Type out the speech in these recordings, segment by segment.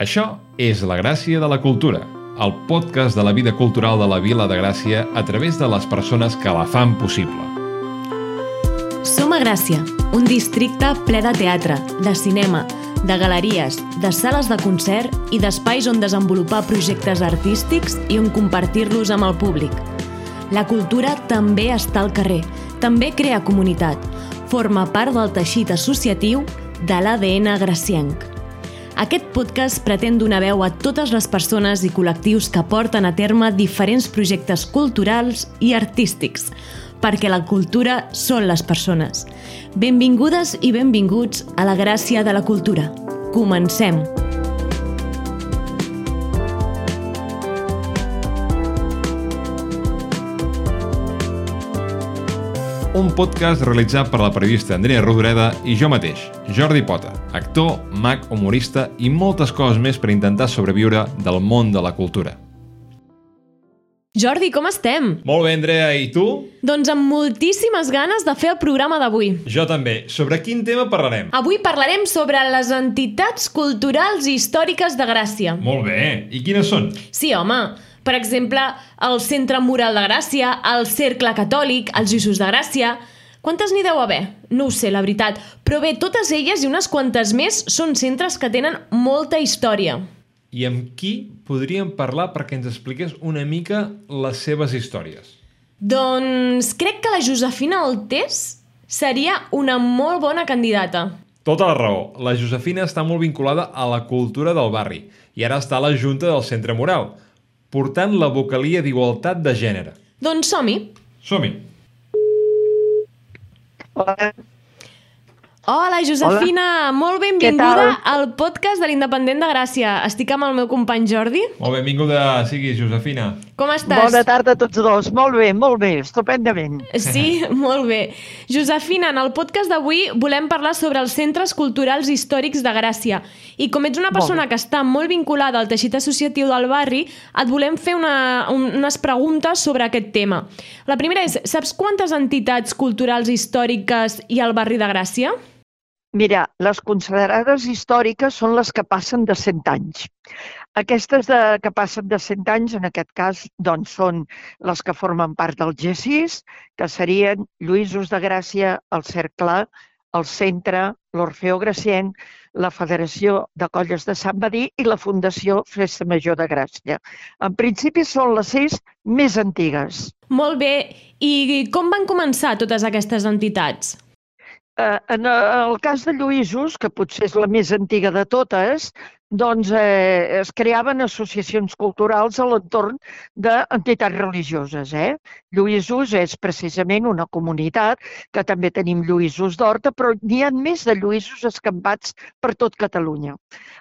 Això és La Gràcia de la Cultura, el podcast de la vida cultural de la Vila de Gràcia a través de les persones que la fan possible. Som a Gràcia, un districte ple de teatre, de cinema, de galeries, de sales de concert i d'espais on desenvolupar projectes artístics i on compartir-los amb el públic. La cultura també està al carrer, també crea comunitat, forma part del teixit associatiu de l'ADN gracienc. Aquest podcast pretén donar veu a totes les persones i col·lectius que porten a terme diferents projectes culturals i artístics, perquè la cultura són les persones. Benvingudes i benvinguts a la gràcia de la cultura. Comencem! Un podcast realitzat per la periodista Andrea Rodoreda i jo mateix, Jordi Pota, actor, mag, humorista i moltes coses més per intentar sobreviure del món de la cultura. Jordi, com estem? Molt bé, Andrea, i tu? Doncs amb moltíssimes ganes de fer el programa d'avui. Jo també. Sobre quin tema parlarem? Avui parlarem sobre les entitats culturals i històriques de Gràcia. Molt bé. I quines són? Sí, home. Per exemple, el Centre Mural de Gràcia, el Cercle Catòlic, els Lluços de Gràcia... Quantes n'hi deu haver? No ho sé, la veritat. Però bé, totes elles i unes quantes més són centres que tenen molta història. I amb qui podríem parlar perquè ens expliqués una mica les seves històries? Doncs crec que la Josefina Altés seria una molt bona candidata. Tota la raó. La Josefina està molt vinculada a la cultura del barri i ara està a la Junta del Centre Mural, portant la vocalia d'igualtat de gènere. Doncs som-hi. Som-hi. Hola. Hola, Josefina! Hola. Molt benvinguda al podcast de l'Independent de Gràcia. Estic amb el meu company Jordi. Molt benvinguda siguis, Josefina. Com estàs? Bona tarda a tots dos. Molt bé, molt bé, estupendament. Sí, molt bé. Josefina, en el podcast d'avui volem parlar sobre els centres culturals històrics de Gràcia. I com ets una persona que està molt vinculada al teixit associatiu del barri, et volem fer una, un, unes preguntes sobre aquest tema. La primera és, saps quantes entitats culturals històriques hi ha al barri de Gràcia? Mira, les considerades històriques són les que passen de 100 anys. Aquestes de, que passen de 100 anys, en aquest cas, doncs, són les que formen part del G6, que serien Lluïsos de Gràcia, el Cercle, el Centre, l'Orfeo Gracienc, la Federació de Colles de Sant Badí i la Fundació Festa Major de Gràcia. En principi són les sis més antigues. Molt bé. I com van començar totes aquestes entitats? Eh, en el cas de Lluïsos, que potser és la més antiga de totes, doncs eh, es creaven associacions culturals a l'entorn d'entitats religioses. Eh? Lluïsos és precisament una comunitat que també tenim Lluïsos d'Horta, però n'hi ha més de Lluïsos escampats per tot Catalunya.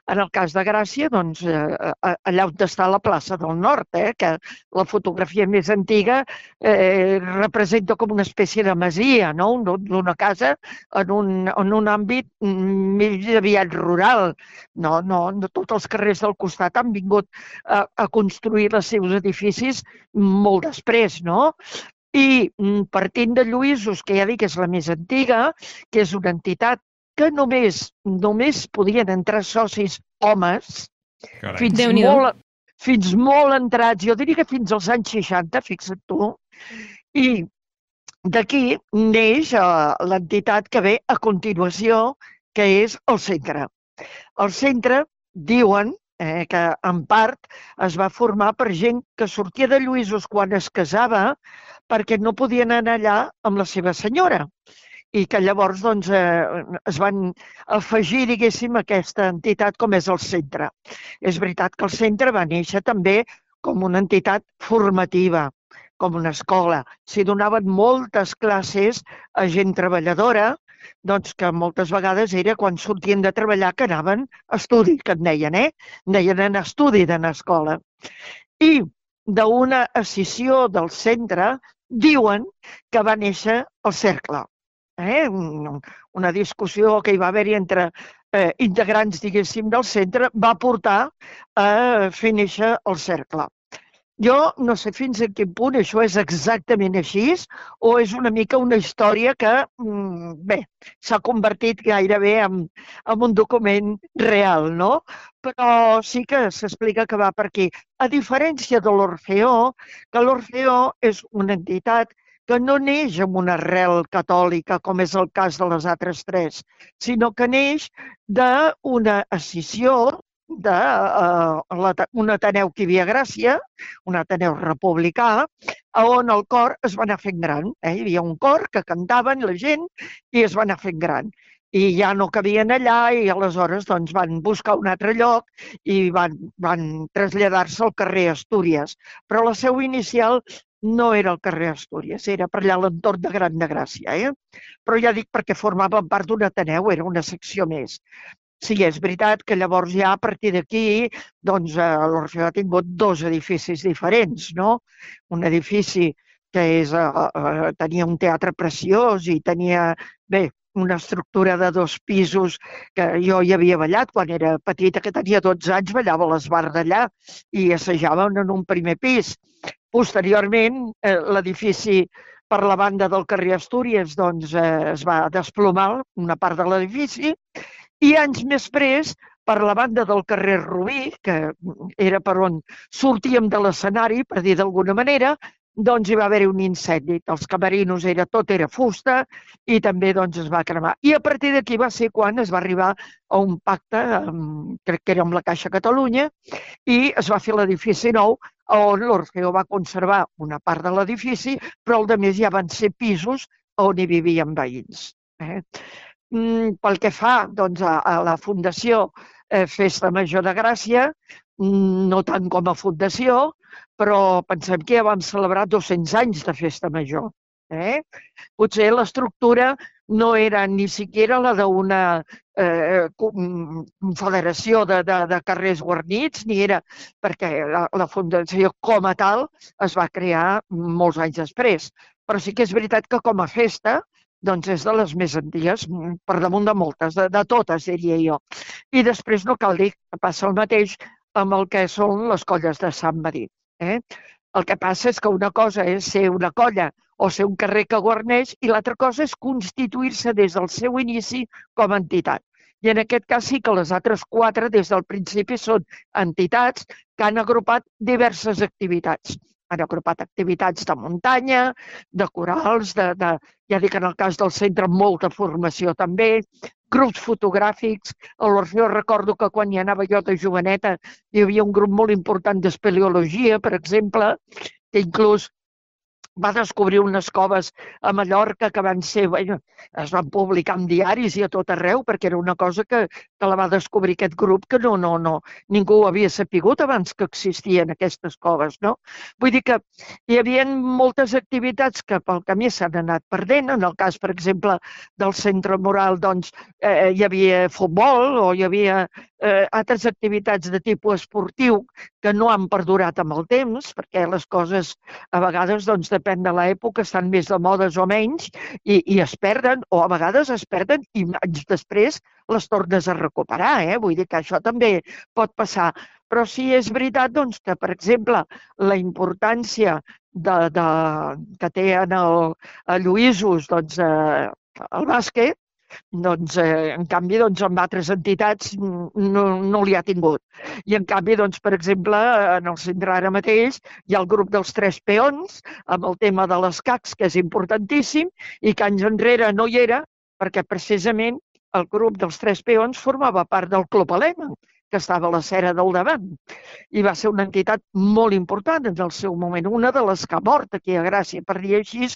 En el cas de Gràcia, doncs, eh, allà on està la plaça del Nord, eh, que la fotografia més antiga eh, representa com una espècie de masia, no? d'una casa en un, en un àmbit més aviat rural. No, no, no tots els carrers del costat han vingut a, a construir els seus edificis molt després, no? I partint de Lluïsos, que ja dic que és la més antiga, que és una entitat que només, només podien entrar socis homes, Carai. fins molt, fins molt entrats, jo diria que fins als anys 60, fixa't tu, i d'aquí neix uh, l'entitat que ve a continuació, que és el centre. El centre diuen eh, que en part es va formar per gent que sortia de Lluïsos quan es casava perquè no podien anar allà amb la seva senyora i que llavors doncs, eh, es van afegir, diguéssim, aquesta entitat com és el centre. És veritat que el centre va néixer també com una entitat formativa, com una escola. S'hi donaven moltes classes a gent treballadora, doncs que moltes vegades era quan sortien de treballar que anaven a estudi, que en deien, eh? En deien a estudi, d'anar a escola. I d'una escissió del centre diuen que va néixer el cercle. Eh? Una discussió que hi va haver-hi entre eh, integrants, diguéssim, del centre va portar a fer néixer el cercle. Jo no sé fins a quin punt això és exactament així o és una mica una història que, mm, bé, s'ha convertit gairebé en, en un document real, no? Però sí que s'explica que va per aquí. A diferència de l'Orfeó, que l'Orfeó és una entitat que no neix amb una arrel catòlica, com és el cas de les altres tres, sinó que neix d'una escissió de uh, un Ateneu que hi havia Gràcia, un Ateneu republicà, on el cor es va anar fent gran. Eh? Hi havia un cor que cantaven la gent i es va anar fent gran. I ja no cabien allà i aleshores doncs, van buscar un altre lloc i van, van traslladar-se al carrer Astúries. Però la seu inicial no era el carrer Astúries, era per allà a l'entorn de Gran de Gràcia. Eh? Però ja dic perquè formaven part d'un Ateneu, era una secció més. Sí, és veritat que llavors ja a partir d'aquí doncs, eh, l'Orfeó ha tingut dos edificis diferents, no? Un edifici que és, eh, eh, tenia un teatre preciós i tenia, bé, una estructura de dos pisos que jo hi havia ballat quan era petita, que tenia 12 anys, ballava a l'esbar d'allà i assajàvem en un primer pis. Posteriorment, eh, l'edifici per la banda del carrer Astúries doncs, eh, es va desplomar una part de l'edifici i anys més pres, per la banda del carrer Rubí, que era per on sortíem de l'escenari, per dir d'alguna manera, doncs hi va haver un incendi. Els camerinos era tot era fusta i també doncs, es va cremar. I a partir d'aquí va ser quan es va arribar a un pacte, amb, crec que era amb la Caixa Catalunya, i es va fer l'edifici nou on l'Orfeo va conservar una part de l'edifici, però el de més ja van ser pisos on hi vivien veïns. Eh? Mm, pel que fa doncs, a, a la Fundació eh, Festa Major de Gràcia, mm, no tant com a fundació, però pensem que ja vam celebrar 200 anys de Festa Major. Eh? Potser l'estructura no era ni siquiera la d'una eh, federació de, de, de carrers guarnits, ni era perquè la, la fundació com a tal es va crear molts anys després. Però sí que és veritat que com a festa doncs és de les més antigues, per damunt de moltes, de, de totes, diria jo. I després no cal dir que passa el mateix amb el que són les colles de Sant Madí. Eh? El que passa és que una cosa és ser una colla o ser un carrer que guarneix i l'altra cosa és constituir-se des del seu inici com a entitat. I en aquest cas sí que les altres quatre des del principi són entitats que han agrupat diverses activitats han agrupat activitats de muntanya, de corals, de, de, ja dic en el cas del centre, molta formació també, grups fotogràfics. A l'Orfeo recordo que quan hi anava jo de joveneta hi havia un grup molt important d'espeleologia, per exemple, que inclús va descobrir unes coves a Mallorca que van ser, bueno, es van publicar en diaris i a tot arreu, perquè era una cosa que, que la va descobrir aquest grup que no, no, no, ningú havia sapigut abans que existien aquestes coves, no? Vull dir que hi havia moltes activitats que pel camí s'han anat perdent. En el cas, per exemple, del centre moral, doncs, eh, hi havia futbol o hi havia eh, altres activitats de tipus esportiu que no han perdurat amb el temps, perquè les coses a vegades, doncs, depèn de l'època, estan més de modes o menys i, i es perden, o a vegades es perden i anys després les tornes a recuperar. Eh? Vull dir que això també pot passar. Però sí és veritat doncs, que, per exemple, la importància de, de, que té en el, a Lluïsos doncs, eh, el bàsquet, doncs, eh, en canvi, doncs, amb altres entitats no, no li ha tingut. I, en canvi, doncs, per exemple, en el centre ara mateix hi ha el grup dels tres peons amb el tema de les CACs, que és importantíssim, i que anys enrere no hi era, perquè precisament el grup dels tres peons formava part del Club Alemany, que estava a la cera del davant. I va ser una entitat molt important en el seu moment, una de les que ha mort aquí a Gràcia, per dir així,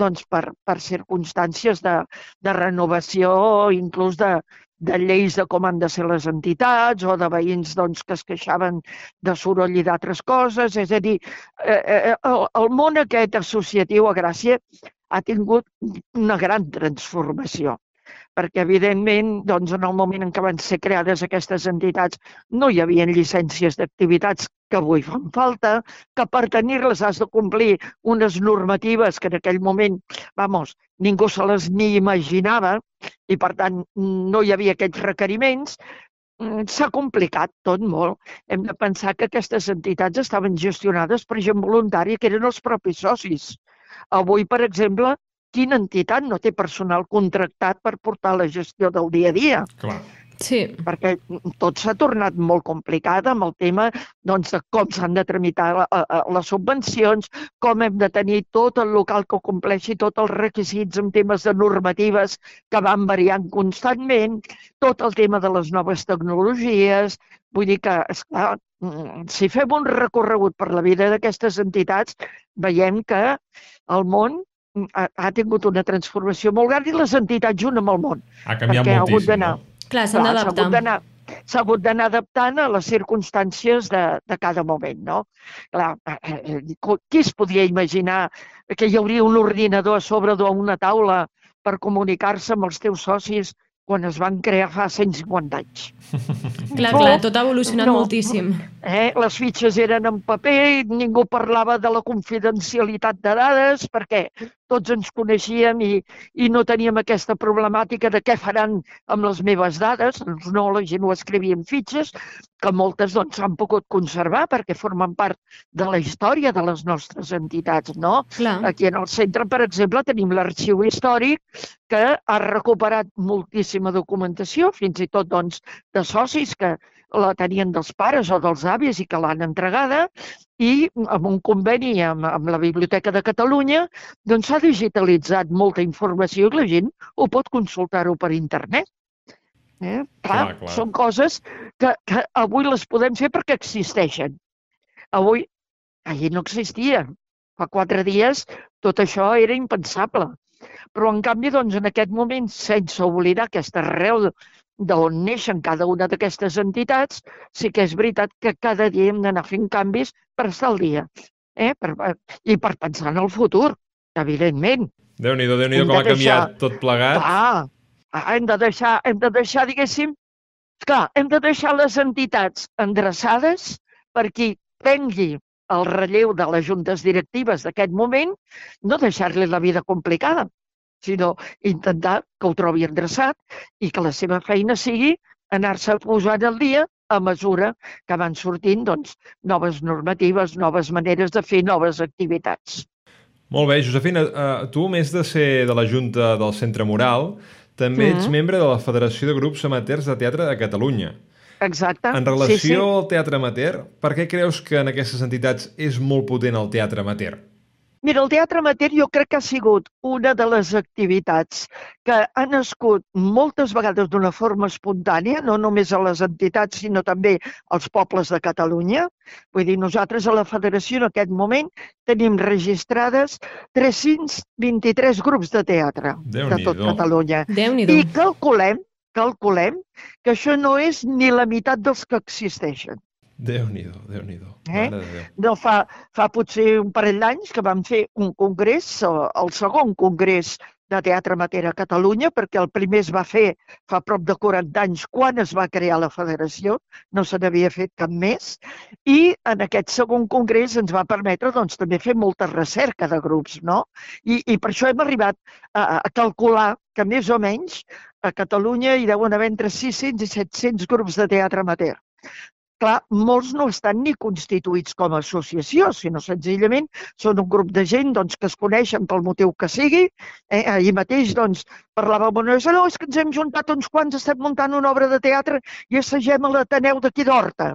doncs per, per circumstàncies de, de renovació, inclús de, de lleis de com han de ser les entitats o de veïns doncs, que es queixaven de soroll i d'altres coses. És a dir, eh, eh, el, el món aquest associatiu a Gràcia ha tingut una gran transformació perquè evidentment doncs, en el moment en què van ser creades aquestes entitats no hi havia llicències d'activitats que avui fan falta, que per tenir-les has de complir unes normatives que en aquell moment, vamos, ningú se les ni imaginava i per tant no hi havia aquests requeriments mm, s'ha complicat tot molt. Hem de pensar que aquestes entitats estaven gestionades per gent voluntària que eren els propis socis. Avui, per exemple, quina entitat no té personal contractat per portar la gestió del dia a dia? Clar. Sí. perquè tot s'ha tornat molt complicat amb el tema doncs, de com s'han de tramitar la, a, les subvencions, com hem de tenir tot el local que compleixi tots els requisits en temes de normatives que van variant constantment, tot el tema de les noves tecnologies, vull dir que, esclar, mm, si fem un recorregut per la vida d'aquestes entitats, veiem que el món ha, ha tingut una transformació molt gran i les entitats junt amb el món. Ha canviat perquè ha hagut moltíssim, d'anar- no? Clar, s'han d'adaptar. S'ha hagut d'anar adaptant a les circumstàncies de, de cada moment, no? Clar, eh, eh, qui es podia imaginar que hi hauria un ordinador a sobre d'una taula per comunicar-se amb els teus socis quan es van crear fa 150 anys? Clar, clar, tot ha evolucionat no. moltíssim. Eh? Les fitxes eren en paper, ningú parlava de la confidencialitat de dades perquè tots ens coneixíem i, i no teníem aquesta problemàtica de què faran amb les meves dades. Doncs no, la gent ho escrivia en fitxes, que moltes doncs s'han pogut conservar perquè formen part de la història de les nostres entitats, no? Clar. Aquí en el centre, per exemple, tenim l'arxiu històric que ha recuperat moltíssima documentació, fins i tot doncs, de socis que la tenien dels pares o dels avis i que l'han entregada, i amb un conveni amb, amb la Biblioteca de Catalunya doncs s'ha digitalitzat molta informació i la gent ho pot consultar-ho per internet. Eh? Clar, Clar, clar. són coses que, que avui les podem fer perquè existeixen. Avui, ahir no existia. Fa quatre dies tot això era impensable. Però, en canvi, doncs, en aquest moment, sense oblidar aquesta arrel d'on neixen cada una d'aquestes entitats, sí que és veritat que cada dia hem d'anar fent canvis per estar al dia. Eh? Per, I per pensar en el futur, evidentment. Déu-n'hi-do, déu nhi Hem com de ha canviat deixar- tot plegat. Clar, ah, hem de deixar, hem de deixar, diguéssim, clar, hem de deixar les entitats endreçades per qui prengui el relleu de les juntes directives d'aquest moment, no deixar-li la vida complicada, sinó intentar que ho trobi endreçat i que la seva feina sigui anar-se posant al dia a mesura que van sortint doncs, noves normatives, noves maneres de fer noves activitats. Molt bé, Josefina, eh, tu, a més de ser de la Junta del Centre Moral, també ets Mhm. membre de la Federació de Grups Amateurs de Teatre de Catalunya. Exacte. En relació al teatre amateur, per què creus que en aquestes entitats és molt potent el teatre amateur? Mira, el teatre amateur jo crec que ha sigut una de les activitats que ha nascut moltes vegades d'una forma espontània, no només a les entitats, sinó també als pobles de Catalunya. Vull dir, nosaltres a la federació en aquest moment tenim registrades 323 grups de teatre de tot. Catalunya. I calculem, calculem que això no és ni la meitat dels que existeixen. Déu-n'hi-do, Déu-n'hi-do. Eh? De Déu. No fa, fa potser un parell d'anys que vam fer un congrés, el segon congrés de teatre amateur a Catalunya, perquè el primer es va fer fa prop de 40 anys quan es va crear la federació, no se n'havia fet cap més, i en aquest segon congrés ens va permetre doncs, també fer molta recerca de grups, no? I, i per això hem arribat a, a calcular que més o menys a Catalunya hi deuen haver entre 600 i 700 grups de teatre amateur clar, molts no estan ni constituïts com a associació, sinó senzillament són un grup de gent doncs, que es coneixen pel motiu que sigui. Eh, ahir mateix doncs, parlava amb una no, és que ens hem juntat uns quants, estem muntant una obra de teatre i assagem a l'Ateneu d'aquí d'Horta.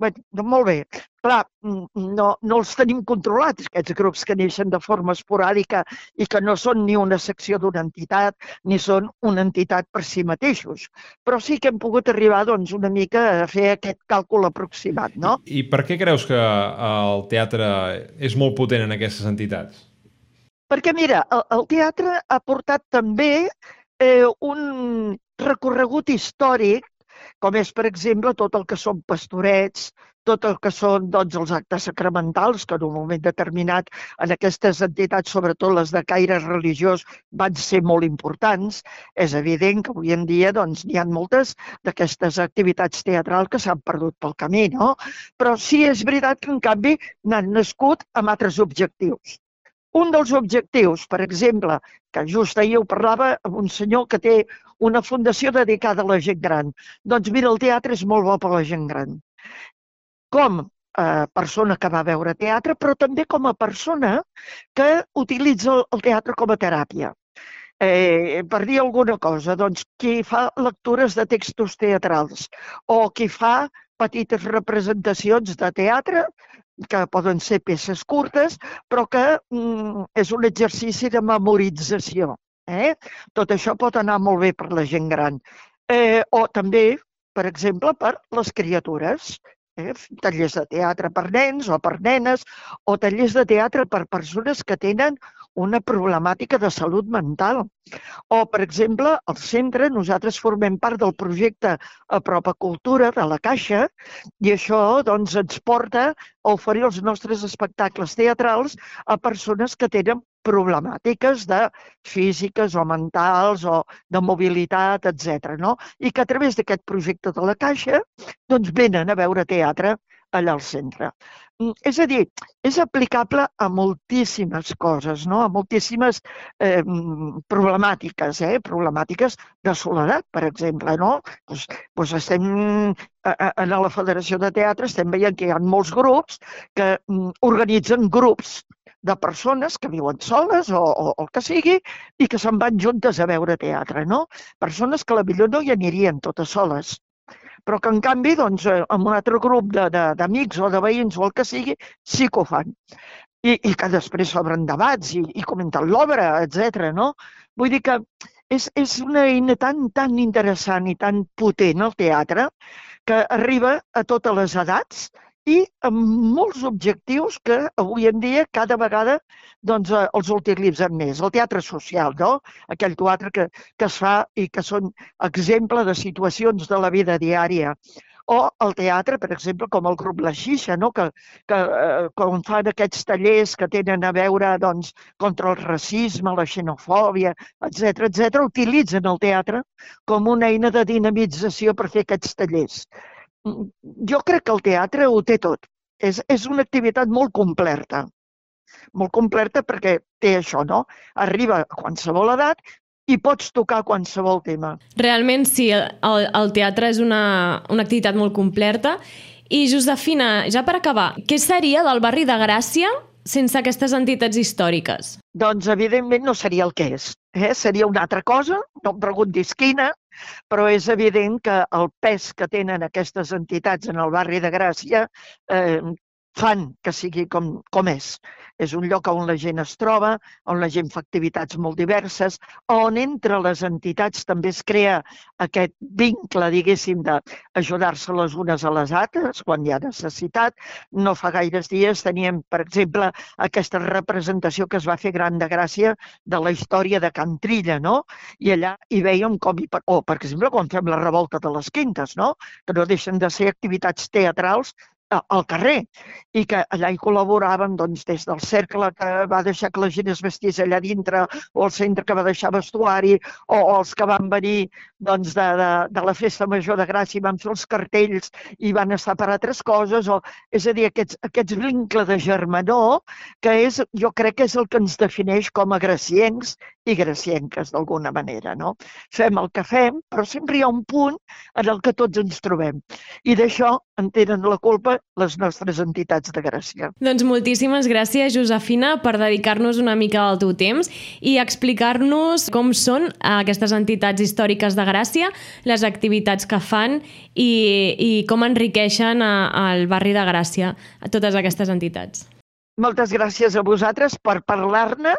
Bé, doncs molt bé. Clar, mm, no, no els tenim controlats, aquests grups que neixen de forma esporàdica i que no són ni una secció d'una entitat, ni són una entitat per si mateixos. Però sí que hem pogut arribar doncs, una mica a fer aquest càlcul aproximat, no? I per què creus que el teatre és molt potent en aquestes entitats? Perquè, mira, el, el teatre ha portat també eh, un recorregut històric, com és, per exemple, tot el que són pastorets, tot el que són doncs, els actes sacramentals, que en un moment determinat en aquestes entitats, sobretot les de caire religiós, van ser molt importants. És evident que avui en dia doncs, n'hi ha moltes d'aquestes activitats teatrals que s'han perdut pel camí, no? Però sí és veritat que, en canvi, n'han nascut amb altres objectius. un dels objectius, per exemple, que just ahir ho parlava amb un senyor que té una fundació dedicada a la gent gran. Doncs mira, el teatre és molt bo per la gent gran. Com eh, persona que va veure teatre, però també com a persona que utilitza el teatre com a teràpia. Eh, per dir alguna cosa, doncs qui fa lectures de textos teatrals o qui fa petites representacions de teatre que poden ser peces curtes, però que mm, és un exercici de memorització. Eh? Tot això pot anar molt bé per la gent gran. Eh, o també, per exemple, per les criatures. Eh? Tallers de teatre per nens o per nenes, o tallers de teatre per persones que tenen una problemàtica de salut mental. O, per exemple, al centre nosaltres formem part del projecte Apropa Cultura de la Caixa i això doncs, ens porta a oferir els nostres espectacles teatrals a persones que tenen problemàtiques de físiques o mentals o de mobilitat, etc. No? I que a través d'aquest projecte de la Caixa doncs, venen a veure teatre allà al centre. Mm, és a dir, és aplicable a moltíssimes coses, no? a moltíssimes eh, mm, problemàtiques, eh? problemàtiques de soledat, per exemple. No? Pues, pues estem, a, a, a la Federació de Teatre estem veient que hi ha molts grups que mm, organitzen grups de persones que viuen soles o, o, el que sigui i que se'n van juntes a veure teatre, no? Persones que la millor no hi anirien totes soles, però que en canvi, doncs, eh, amb un altre grup d'amics o de veïns o el que sigui, sí que ho fan. I, i que després s'obren debats i, i comenten l'obra, etc. no? Vull dir que és, és una eina tan, tan interessant i tan potent el teatre que arriba a totes les edats i amb molts objectius que avui en dia cada vegada doncs, eh, els utilitzem més. El teatre social, no? aquell teatre que, que es fa i que són exemple de situacions de la vida diària. O el teatre, per exemple, com el grup La Xixa, no? que, que eh, fan aquests tallers que tenen a veure doncs, contra el racisme, la xenofòbia, etc etc, utilitzen el teatre com una eina de dinamització per fer aquests tallers jo crec que el teatre ho té tot. És, és una activitat molt completa. Molt completa perquè té això, no? Arriba a qualsevol edat i pots tocar qualsevol tema. Realment sí, el, el teatre és una, una activitat molt completa. I Josefina, ja per acabar, què seria del barri de Gràcia sense aquestes entitats històriques? Doncs, evidentment, no seria el que és. Eh? Seria una altra cosa, no em preguntis quina, però és evident que el pes que tenen aquestes entitats en el barri de Gràcia eh, fan que sigui com, com és. És un lloc on la gent es troba, on la gent fa activitats molt diverses, on entre les entitats també es crea aquest vincle, diguéssim, d'ajudar-se les unes a les altres quan hi ha necessitat. No fa gaires dies teníem, per exemple, aquesta representació que es va fer gran de gràcia de la història de Can Trilla, no? I allà hi veiem com, hi, o per exemple, quan fem la revolta de les quintes, no? Que no deixen de ser activitats teatrals al carrer i que allà hi col·laboraven doncs, des del cercle que va deixar que la gent es vestís allà dintre o el centre que va deixar vestuari o, o els que van venir doncs, de, de, de la festa major de Gràcia i van fer els cartells i van estar per altres coses. O, és a dir, aquests, aquests vincles de germanor que és, jo crec que és el que ens defineix com a graciencs i gracienques d'alguna manera. No? Fem el que fem, però sempre hi ha un punt en el que tots ens trobem. I d'això en tenen la culpa les nostres entitats de Gràcia. Doncs moltíssimes gràcies, Josefina, per dedicar-nos una mica del teu temps i explicar-nos com són aquestes entitats històriques de Gràcia, les activitats que fan i, i com enriqueixen al barri de Gràcia a totes aquestes entitats. Moltes gràcies a vosaltres per parlar-ne,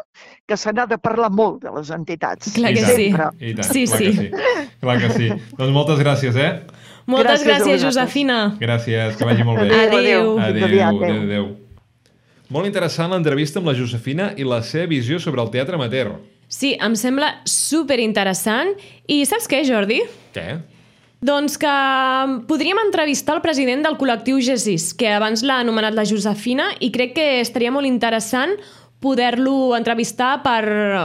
que se n'ha de parlar molt de les entitats. Clar que sí. I tant, sí, clar sí. Que sí. Clar que sí. Doncs moltes gràcies, eh? Moltes gràcies, gràcies Josefina. Gràcies, que vagi molt bé. Adéu. Adéu, adéu. adéu, adéu. Molt interessant l'entrevista amb la Josefina i la seva visió sobre el teatre amateur. Sí, em sembla super interessant. I saps què, Jordi? Què? Doncs que podríem entrevistar el president del col·lectiu Gesís, que abans l'ha anomenat la Josefina, i crec que estaria molt interessant poder-lo entrevistar per,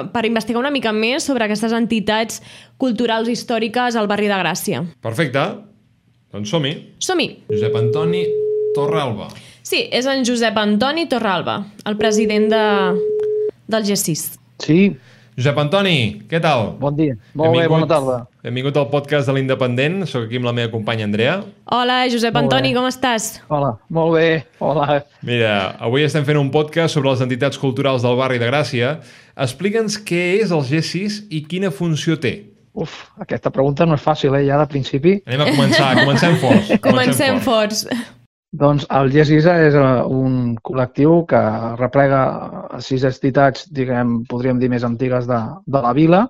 per investigar una mica més sobre aquestes entitats culturals històriques al barri de Gràcia. Perfecte. Doncs som-hi. Som-hi. Josep Antoni Torralba. Sí, és en Josep Antoni Torralba, el president de, del G6. Sí, Josep Antoni, què tal? bon dia. Molt bé, bona tarda. Benvingut al podcast de l'Independent. Sóc aquí amb la meva companya Andrea. Hola, Josep Molt Antoni, bé. com estàs? Hola, molt bé, hola. Mira, avui estem fent un podcast sobre les entitats culturals del barri de Gràcia. Explica'ns què és el G6 i quina funció té. Uf, aquesta pregunta no és fàcil, eh, ja de principi. Anem a començar, comencem forts. Comencem forts. Doncs el GESISA és eh, un col·lectiu que replega sis entitats, diguem, podríem dir més antigues de, de la vila,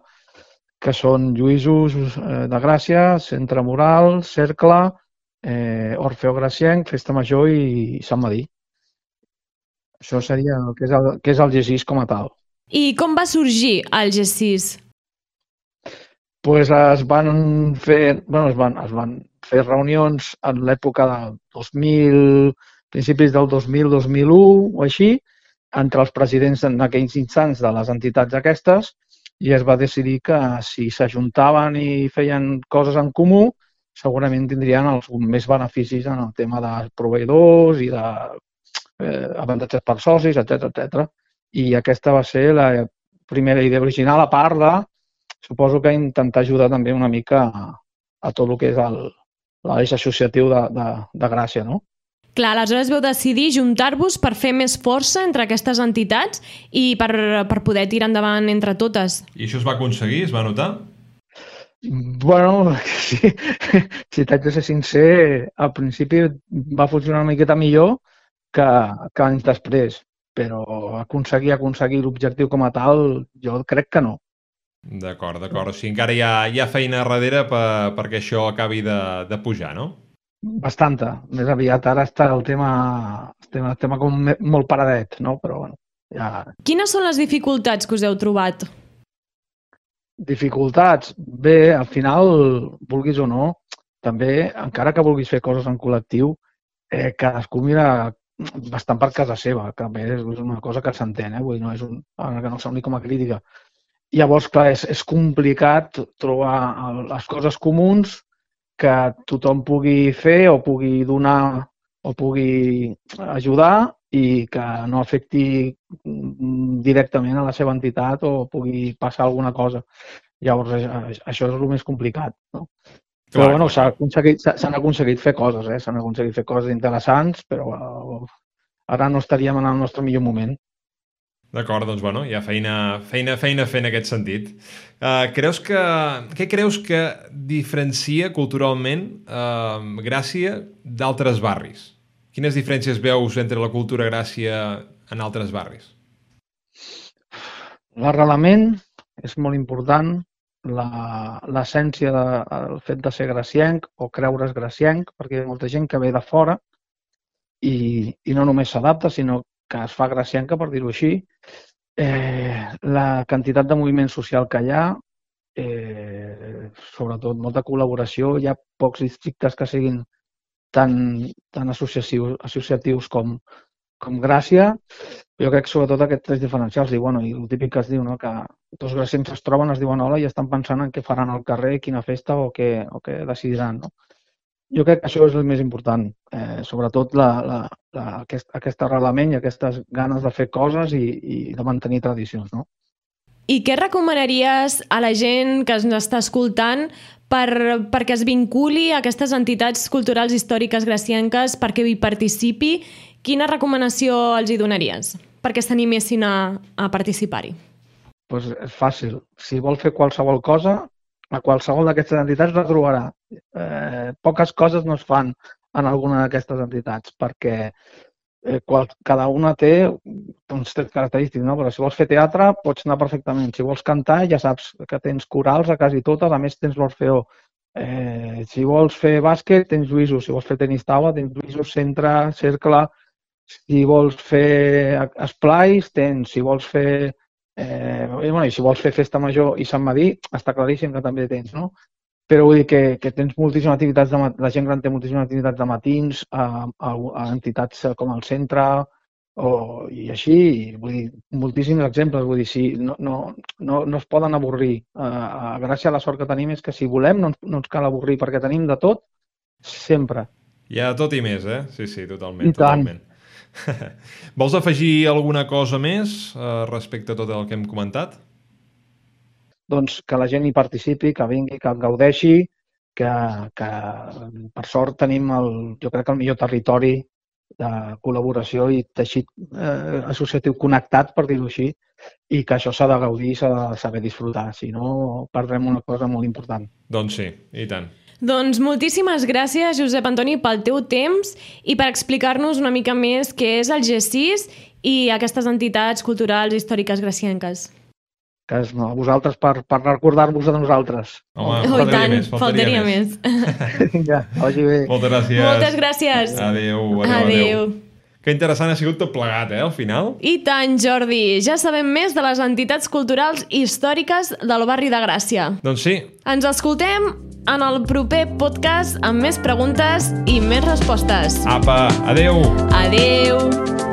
que són Lluïsos eh, de Gràcia, Centre Moral, Cercle, eh, Orfeo Gracienc, Festa Major i Sant Madí. Això seria el que és el, que és el GESIS com a tal. I com va sorgir el G6? pues es van fer, bueno, es van, es van fer reunions en l'època del 2000, principis del 2000-2001 o així, entre els presidents en aquells instants de les entitats aquestes i es va decidir que si s'ajuntaven i feien coses en comú, segurament tindrien els més beneficis en el tema de proveïdors i de eh, avantatges per socis, etc etc. I aquesta va ser la primera idea original, a part de suposo que intentar ajudar també una mica a, a tot el que és l'eix associatiu de, de, de Gràcia, no? Clar, aleshores veu decidir juntar-vos per fer més força entre aquestes entitats i per, per poder tirar endavant entre totes. I això es va aconseguir? Es va notar? Bueno, sí, si t'haig de ser sincer, al principi va funcionar una miqueta millor que, que anys després, però aconseguir aconseguir l'objectiu com a tal, jo crec que no. D'acord, d'acord. O sigui, encara hi ha, hi ha feina darrere per, perquè això acabi de, de pujar, no? Bastanta. Més aviat ara està el tema, el tema, el tema com molt paradet, no? Però bueno, ja, Quines són les dificultats que us heu trobat? Dificultats? Bé, al final, vulguis o no, també, encara que vulguis fer coses en col·lectiu, eh, cadascú mira bastant per casa seva, que també és una cosa que s'entén, eh? Vull dir, no és un, que no soni com a crítica. Llavors, clar, és, és complicat trobar les coses comuns que tothom pugui fer o pugui donar o pugui ajudar i que no afecti mm, directament a la seva entitat o pugui passar alguna cosa. Llavors, a- això és el més complicat. No? Però Clar, bueno, clar. s'ha aconseguit, s'han aconseguit fer coses, eh? s'han aconseguit fer coses interessants, però eh, ara no estaríem en el nostre millor moment. D'acord, doncs bueno, hi ha feina, feina, feina fer en aquest sentit. Uh, creus que, què creus que diferencia culturalment uh, Gràcia d'altres barris? Quines diferències veus entre la cultura Gràcia en altres barris? L'arrelament és molt important, l'essència del fet de ser gracienc o creure's gracienc, perquè hi ha molta gent que ve de fora i, i no només s'adapta, sinó que es fa gracienca, per dir-ho així. Eh, la quantitat de moviment social que hi ha, eh, sobretot molta col·laboració, hi ha pocs districtes que siguin tan, tan associatius, associatius com, com Gràcia, jo crec que sobretot aquests tres diferencials, i, bueno, i el típic que es diu, no? que dos gracients es troben, es diuen hola i estan pensant en què faran al carrer, quina festa o què, o què decidiran. No? Jo crec que això és el més important, eh, sobretot la, la, la, aquest, aquest arrelament i aquestes ganes de fer coses i, i de mantenir tradicions. No? I què recomanaries a la gent que ens està escoltant per, perquè es vinculi a aquestes entitats culturals històriques gracienques, perquè hi participi? Quina recomanació els hi donaries perquè s'animessin a, a participar-hi? pues és fàcil. Si vol fer qualsevol cosa, a qualsevol d'aquestes entitats la trobarà. Eh, poques coses no es fan en alguna d'aquestes entitats perquè eh, qual, cada una té uns trets característics, no? però si vols fer teatre pots anar perfectament. Si vols cantar ja saps que tens corals a quasi totes, a més tens l'Orfeó. Eh, si vols fer bàsquet tens Lluïsos, si vols fer tenis taula tens Lluïsos, centre, cercle, si vols fer esplais tens, si vols fer Eh, i, bueno, I si vols fer festa major i Sant Madí, està claríssim que també tens, no? Però vull dir que, que tens moltíssimes activitats, de, la gent gran té moltíssimes activitats de matins a, a, a entitats com el centre o, i així, i vull dir, moltíssims exemples, vull dir, si no, no, no, no es poden avorrir. A, a, gràcies a la sort que tenim és que si volem no, no ens cal avorrir perquè tenim de tot sempre. Hi ha tot i més, eh? Sí, sí, totalment. I tant. totalment. Vols afegir alguna cosa més uh, respecte a tot el que hem comentat? Doncs que la gent hi participi, que vingui, que en gaudeixi, que, que per sort tenim el, jo crec que el millor territori de col·laboració i teixit eh, associatiu connectat, per dir-ho així, i que això s'ha de gaudir i s'ha de saber disfrutar, si no perdrem una cosa molt important. Doncs sí, i tant. Doncs moltíssimes gràcies, Josep Antoni, pel teu temps i per explicar-nos una mica més què és el G6 i aquestes entitats culturals i històriques gracienques. Que és no, vosaltres per, per recordar-vos de nosaltres. Home, Oh, faltaria tant, més, faltaria, faltaria més. Vinga, vagi bé. Moltes gràcies. Moltes gràcies. Adéu, adéu, adéu. Que interessant ha sigut tot plegat, eh, al final. I tant, Jordi. Ja sabem més de les entitats culturals i històriques del barri de Gràcia. Doncs sí, Ens escoltem en el proper podcast amb més preguntes i més respostes. apa, adéu. Adeu!